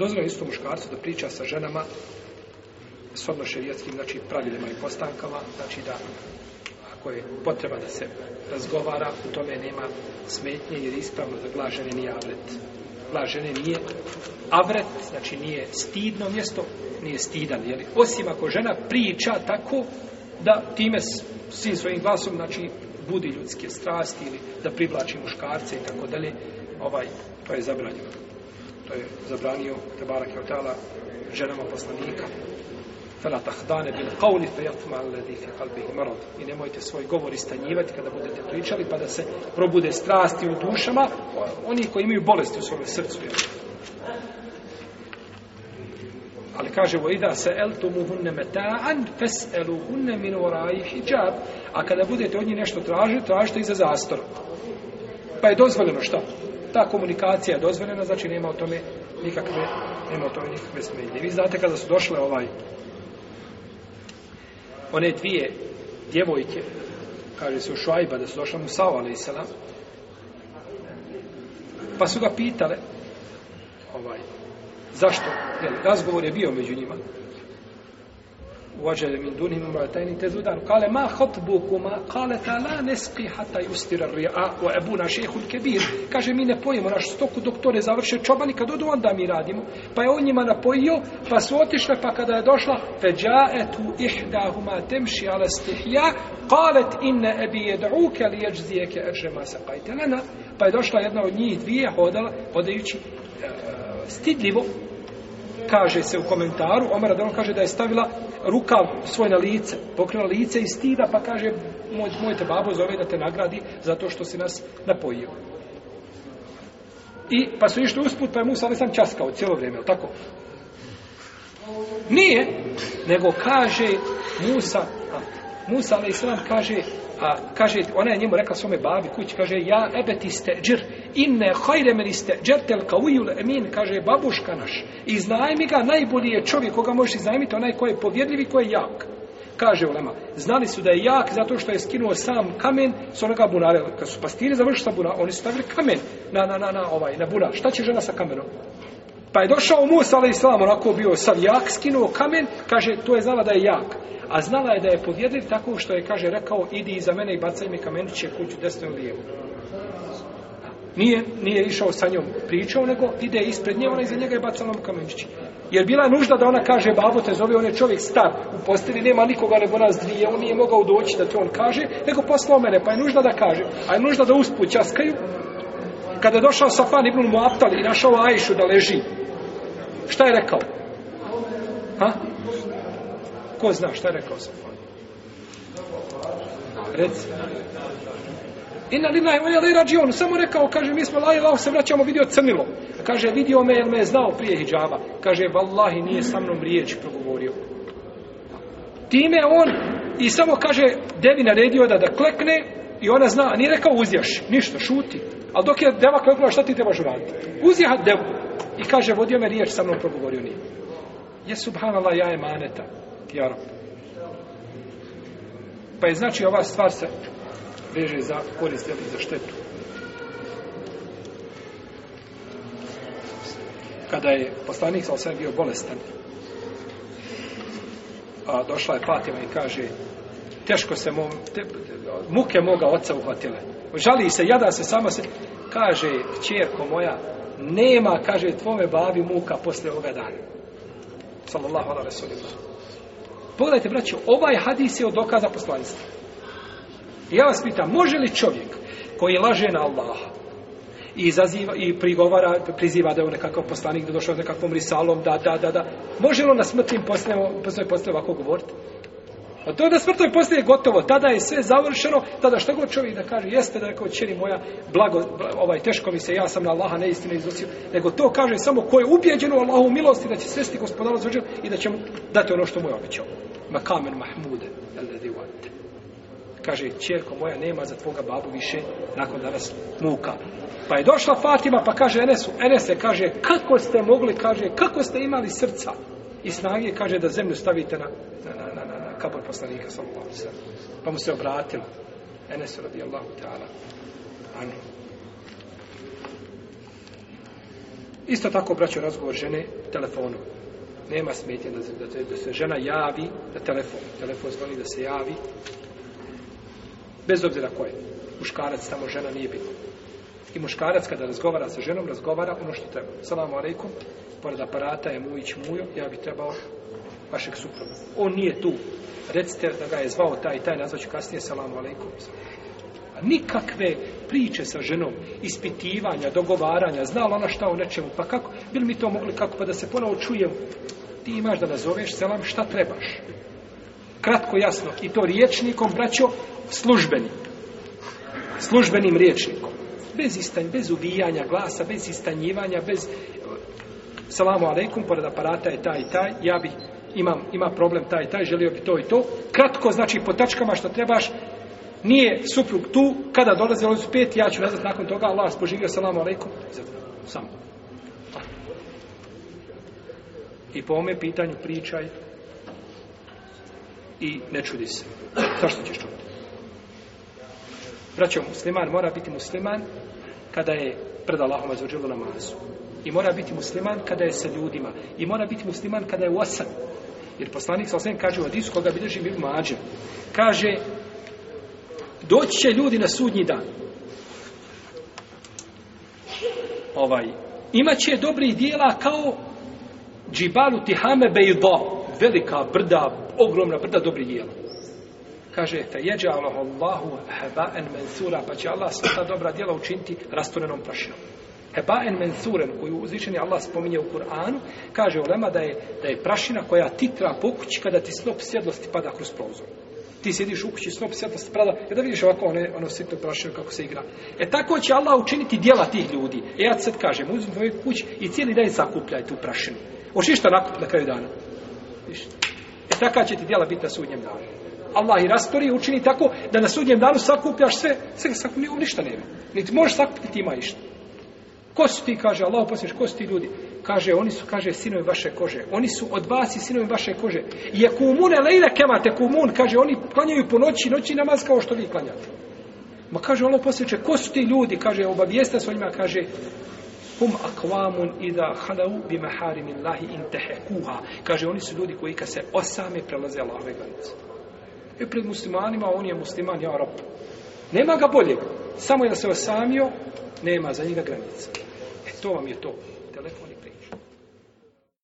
Dozvoljeno isto muškarcu da priča sa ženama s odnoševijetskim, znači, pravilima i postankama, znači da ako je potreba da se razgovara, u tome nema smetnje jer ispravno da glažene nije avret. Glažene nije avret, znači nije stidno mjesto, nije stidan, jeli? Osim ako žena priča tako da time svim svojim glasom, znači, budi ljudske strasti ili da privlači muškarce i tako dalje, ovaj, to je zabranjeno što je zabranio te barake od tala ženama poslanika fela tahdane bil qawli fe yatma alladhi fi qalbihi marad i nemojte svoj govor istanjivati kada budete pričali pa da se probude strasti u dušama oni koji imaju bolesti u svom srcu ali kaže wa idha sa'altumuhunna mata'an fas'aluhunna min wara'i hijab a kada budete od njih nešto tražiti tražite iza zastor pa je dozvoljeno šta ta komunikacija je dozvoljena, znači nema o tome nikakve, nema o tome nikakve smenje. Vi znate kada su došle ovaj, one dvije djevojke, kaže se u Šuajba, da su došle mu Sao, ali sada, pa su ga pitale, ovaj, zašto, jel, razgovor je bio među njima, وجد من دونهم امرأتين تزودان قال ما خطبكما قال لا نسقي حتى يستر الرياء وابونا شيخ كبير kaže mi ne pojemo naš stoku doktore završe čobani kad odu onda mi radimo pa je on njima napojio pa su otišle pa kada je došla فجاءت احداهما تمشي على استحياء قالت ان ابي يدعوك ليجزيك اجر ما سقيت لنا pa je došla jedna od njih dvije hodala podajući e, stidljivo kaže se u komentaru, Omer Adelon kaže da je stavila rukav svoj na lice, pokrila lice i stida, pa kaže, moj, moj te babo zove da te nagradi zato što si nas napojio. I pa su išli usput, pa je Musa Alisam časkao cijelo vrijeme, je tako? Nije, nego kaže Musa, a, Musa Alisam kaže, a kaže, ona je njemu rekla svome babi kući, kaže, ja ebeti ste džir, inne hajre meni ste džir telka ujul emin, kaže, babuška naš, iznajmi ga, najbolji je čovjek koga možeš iznajmiti, onaj koji je povjedljiv i koji je jak. Kaže Ulema, znali su da je jak zato što je skinuo sam kamen s onoga bunara. Kad su pastiri završili sa bunara, oni su stavili kamen na, na, na, na, ovaj, na bunar. Šta će žena sa kamenom? Pa je došao Musa, ali islam, onako bio sav jak, skinuo kamen, kaže, to je znala da je jak. A znala je da je podjedljiv tako što je, kaže, rekao, idi iza mene i bacaj mi kamenuće kuću desno ili lijevo. Nije, nije išao sa njom pričao, nego ide ispred nje, ona iza njega je bacala mu kamenuće. Jer bila je nužda da ona kaže, babo te zove, on je čovjek star, u postelji nema nikoga nego nas dvije, on nije mogao doći da to on kaže, nego poslao mene, pa je nužda da kaže, a je nužda da usput časkaju, kada je došao Safan ibn Muaptal i našao Ajšu da leži Šta je rekao? Ha? Ko zna šta je rekao sam? Reci. Inna lillahi wa ilaihi rajiun. Samo rekao, kaže mi smo la ilaha se vraćamo video crnilo. Kaže video me, jer me je znao prije hidžaba. Kaže vallahi nije sa mnom riječ progovorio. Time on i samo kaže devi naredio da da klekne i ona zna, nije rekao uzjaš, ništa, šuti. Al dok je deva klekla, šta ti trebaš uraditi? Uzjaha devu. I kaže, vodio me riječ, sa mnom progovorio nije. Je subhanallah, ja je maneta, ja Pa je znači ova stvar se veže za korist ili za štetu. Kada je poslanik sa osvijem bio bolestan, a došla je Fatima i kaže, teško se mom, te, muke moga oca uhvatile. Žali se, jada se sama se, kaže, čerko moja, nema, kaže, tvome babi muka posle ovoga dana. Sallallahu ala rasulima. Pogledajte, braću, ovaj hadis je od dokaza poslanstva. Ja vas pitam, može li čovjek koji laže na Allaha i, zaziva, i prigovara, priziva da je on nekakav poslanik, da je došao nekakvom risalom, da, da, da, da, može li on na smrtnim posle, posle, posle ovako govoriti? A to je da smrtom je postoje gotovo, tada je sve završeno, tada što god čovjek da kaže, jeste da rekao, čeri moja, blago, ovaj, teško mi se, ja sam na Allaha neistine iznosio, nego to kaže samo ko je ubjeđen u Allahu milosti da će svesti gospodala zvrđen i da će mu dati ono što mu je običao. Makamen Mahmude, alladhi wat. Kaže, čerko moja, nema za tvoga babu više nakon danas muka. Pa je došla Fatima, pa kaže Enesu, Enese, kaže, kako ste mogli, kaže, kako ste imali srca i snage, kaže, da zemlju stavite na, na, na, kapor poslanika sallallahu alejhi ve sellem. Pa mu se obratila Enes radijallahu ta'ala. Ani. Isto tako braćo razgovor žene telefonom. Nema smetnje da se, da, se, da se žena javi na telefon. Telefon zvoni da se javi bez obzira ko je. Muškarac tamo žena nije bitno. I muškarac kada razgovara sa ženom, razgovara ono što treba. Salamu alaikum. Pored aparata je mujić mujo. Ja bih trebao vašeg supruga. On nije tu. Recite da ga je zvao taj i taj, nazvaću kasnije, salamu alaikum. A nikakve priče sa ženom, ispitivanja, dogovaranja, znala ona šta o nečemu, pa kako, bili mi to mogli kako, pa da se ponovo čujem, ti imaš da nazoveš, salam, šta trebaš? Kratko, jasno, i to riječnikom, braćo, službenim. Službenim riječnikom. Bez istanj, bez ubijanja glasa, bez istanjivanja, bez... Salamu alaikum, pored aparata je taj i taj, ja bih imam, ima problem taj, taj, želio bi to i to. Kratko, znači, po tačkama što trebaš, nije suprug tu, kada dolaze ono su pet, ja ću nazvat nakon toga, Allah spožigio, salamu alaikum, sam. I po ome pitanju pričaj i ne čudi se. Zašto ćeš čuti? Braćo, musliman mora biti musliman kada je pred Allahom izvođilo namazu. I mora biti musliman kada je sa ljudima. I mora biti musliman kada je u osam jer poslanik sa osvijem kaže u Adisu koga bilježi Mirko Mađe, kaže doći će ljudi na sudnji dan. Ovaj, imaće dobrih dijela kao džibalu tihame bejdo, velika brda, ogromna brda dobrih dijela. Kaže, te jeđe Allahu heba en mensura, pa će Allah sve ta dobra dijela učiniti rastorenom prašinom. Ebaen mensuren, koju uzvišeni Allah spominje u Kur'anu, kaže u Lema da je, da je prašina koja titra po kući kada ti snop svjetlosti pada kroz prozor. Ti sjediš u kući, snop svjetlosti pada, i da vidiš ovako one, ono sitno prašino kako se igra. E tako će Allah učiniti dijela tih ljudi. E ja sad kažem, uzim tvoju kući i cijeli dan zakupljaj tu prašinu. Oči šta nakup na kraju dana? Viš? E takav će ti dijela biti na sudnjem danu. Allah i rastori učini tako da na sudnjem danu sakupljaš sve, sve sakupljaš, ništa nema. Niti možeš sakupiti, ti ima ništa. Ko su ti, kaže Allah, posliješ, ko su ti ljudi? Kaže, oni su, kaže, sinovi vaše kože. Oni su od vas i sinovi vaše kože. Je kumune lejle kemate kumun, kaže, oni klanjaju po noći, noći namaz kao što vi klanjate. Ma kaže, Allah, posliješ, ko su ti ljudi? Kaže, obavijesta s onima, kaže, hum akvamun ida halau bimaharim illahi in tehekuha. Kaže, oni su ljudi koji ka se osame prelaze Allahove granice. I e, pred muslimanima, on je musliman, ja rob. Nema ga boljeg. Samo je da se osamio, nema za njega granice. To vam je to. Telefon